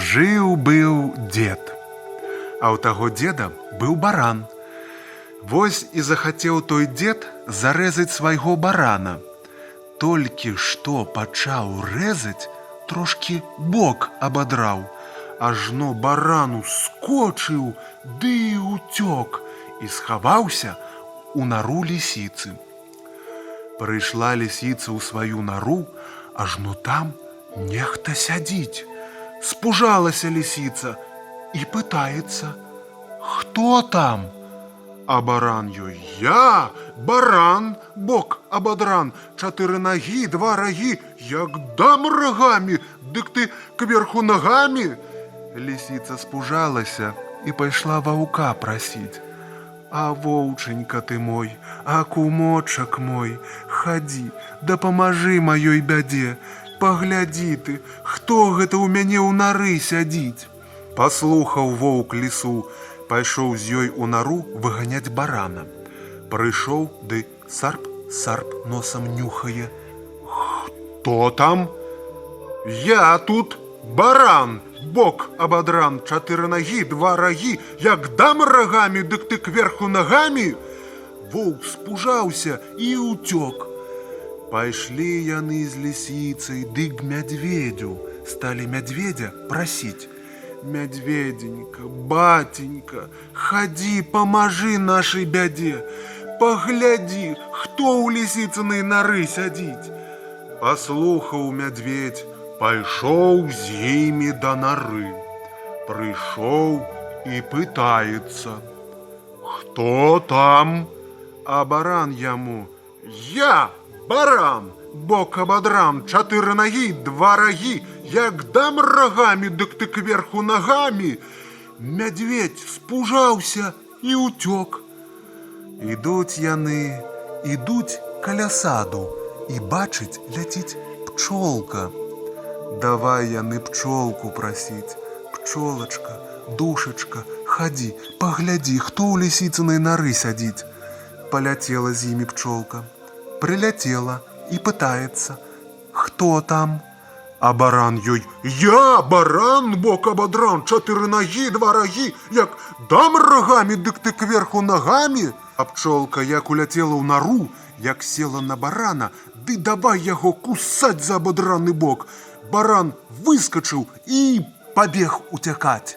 Жыў быў дзед. А ў таго деда быў баран. Вось і захацеў той дзед зарэзаць свайго барана. Толькі што пачаў рэзаць, трошкі бок абадраў, ажно барану скочыў, ды і уцёк і схаваўся у нару лісіцы. Прыйшла лісіца ў сваю нару, ажно там нехта сядзіць. Спужалася лісіца і пытаецца: « Хто там? А баран ёй я, баран, бок абадран, чатыры нагі, два рагі, як дам рагамі, дык ты кверху нагамі. Лісіца спужалася і пайшла ваўка прасіць. А воўчанька ты мой, а кумочак мой, хадзі, дапамажы маёй бядзе, паглядзі ты, хто гэта ў мяне ў нары сядзіць. Паслухаў воўк лісу, пайшоў з ёй у нару выганяць барана. Прыйшоў ды сарп сарп носам нюхае. Хто там? Я тут баран, бок абадран, чатыры нагі, два рагі, як дам рагамі, дык ты кверху нагамі. Воўк спужаўся і ўцёк. Пайшлі яны з лісіцай ды к мядведзю, сталі мядведзя прасіць. Мядведзенька, батенька, хадзі, памажы нашай бядзе. Паглядзі, хто ў лісіцынай нары сядзіць. Паслухаў мядведь, пайшоў з імі да нары. Прыйшоў і пытаецца: « Хто там? А баран яму: « Я, баран, бок абадрам, чатыры нагі, два рагі, як дам рагамі, дык ты кверху нагамі. Мядведь спужаўся і ўцёк. Ідуць яны, ідуць каля саду і бачыць, ляціць пчолка. Давай яны пчолку прасіць. Пчолачка, душачка, хадзі, паглядзі, хто ў лісіцынай нары сядзіць. Паляцела з імі пчолка. Прыляцела і пытаецца: « Хто там? А баран ёй: Я баран, бок абадран, чатыры нагі, два рагі, як дам рагамі, дык ты кверху нагамі. А пчолка як уляцела ў нару, як села на барана, ды давай яго кусаць за абадраны бок. Баран выскачыў і пабег уцякаць.